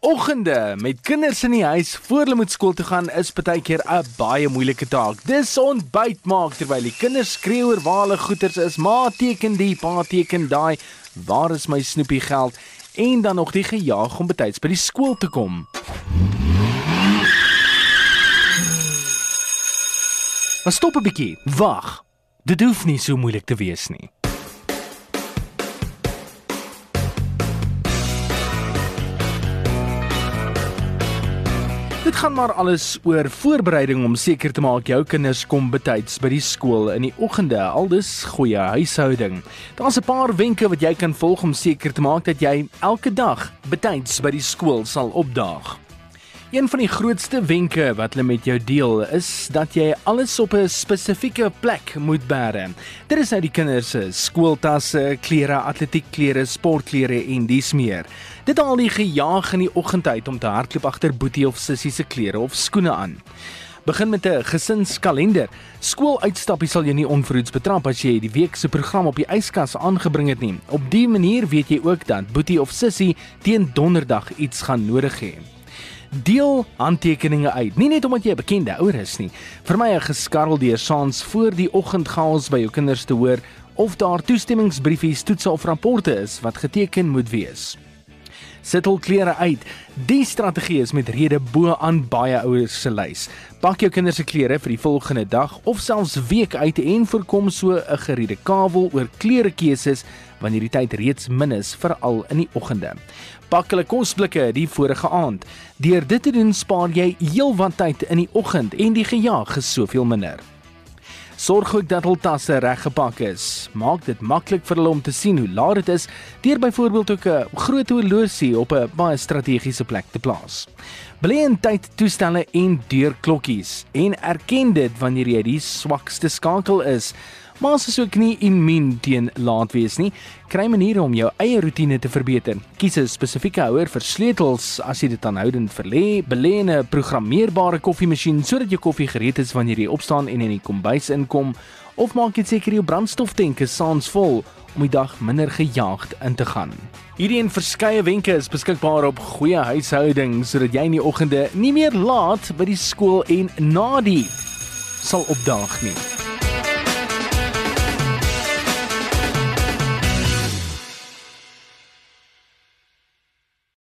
Oggende met kinders in die huis voor hulle moet skool toe gaan is baie keer 'n baie moeilike taak. Dis ontbyt maak terwyl die kinders skree oor waar hulle goeders is. Ma teken die, pa teken daai. Waar is my snoepie geld? En dan nog die gejaag om betyds by die skool te kom. Maar stop 'n bietjie. Wag. Dit hoef nie so moeilik te wees nie. Dit gaan maar alles oor voorbereiding om seker te maak jou kinders kom betyds by die skool in die oggende. Aldus goeie huishouding. Daar's 'n paar wenke wat jy kan volg om seker te maak dat jy elke dag betyds by die skool sal opdaag. Een van die grootste wenke wat hulle met jou deel is dat jy alles op 'n spesifieke plek moet bære. Dit is nou die kinders se skooltasse, klere, atletiekklere, sportklere en dies meer. Dit al die gejaag in die oggend uit om te hardloop agter boetie of sussie se klere of skoene aan. Begin met 'n gesinskalender. Skooluitstappies sal jou nie onverhoeds betrap as jy die week se program op die yskas aangebring het nie. Op dië manier weet jy ook dat boetie of sussie teen donderdag iets gaan nodig hê. Deel handtekeninge uit. Nie net omdat jy 'n bekende ouer is nie. Vir my 'n geskarrel deur saans voor die oggendgaals by jou kinders te hoor of daar toestemmingsbriefies, toetse of rapporte is wat geteken moet wees. Sit hul klere uit. Die strategie is met rede bo aan baie ouers se lys. Pak jou kinders se klere vir die volgende dag of selfs week uit en voorkom so 'n geriede kawel oor klerekeuses wanneer die tyd reeds min is veral in die oggende. Pak hulle kosblikke die vorige aand. Deur dit te doen spaar jy heelwat tyd in die oggend en die gejaag is soveel minder. Sorg ook dat hul tasse reg gepak is. Maak dit maklik vir hulle om te sien hoe laat dit is deur byvoorbeeld ook 'n groot horlosie op 'n baie strategiese plek te plaas. Belê in tyd toestelle en deurklokkies en erken dit wanneer jy die swakste skakel is. Maar as jy ook nie immuun teen laat wees nie, kry maniere om jou eie roetine te verbeter. Kies 'n spesifieke houer vir sleutels as jy dit aanhoudend verlê, belê 'n programmeerbare koffiemasjien sodat jou koffie gereed is wanneer jy opstaan en in die kombuis inkom, of maak dit seker jou brandstoftank is saans vol om die dag minder gejaagd in te gaan. Hierdie en verskeie wenke is beskikbaar op goeie huishouding sodat jy in die oggende nie meer laat by die skool en na die sal opdaag nie.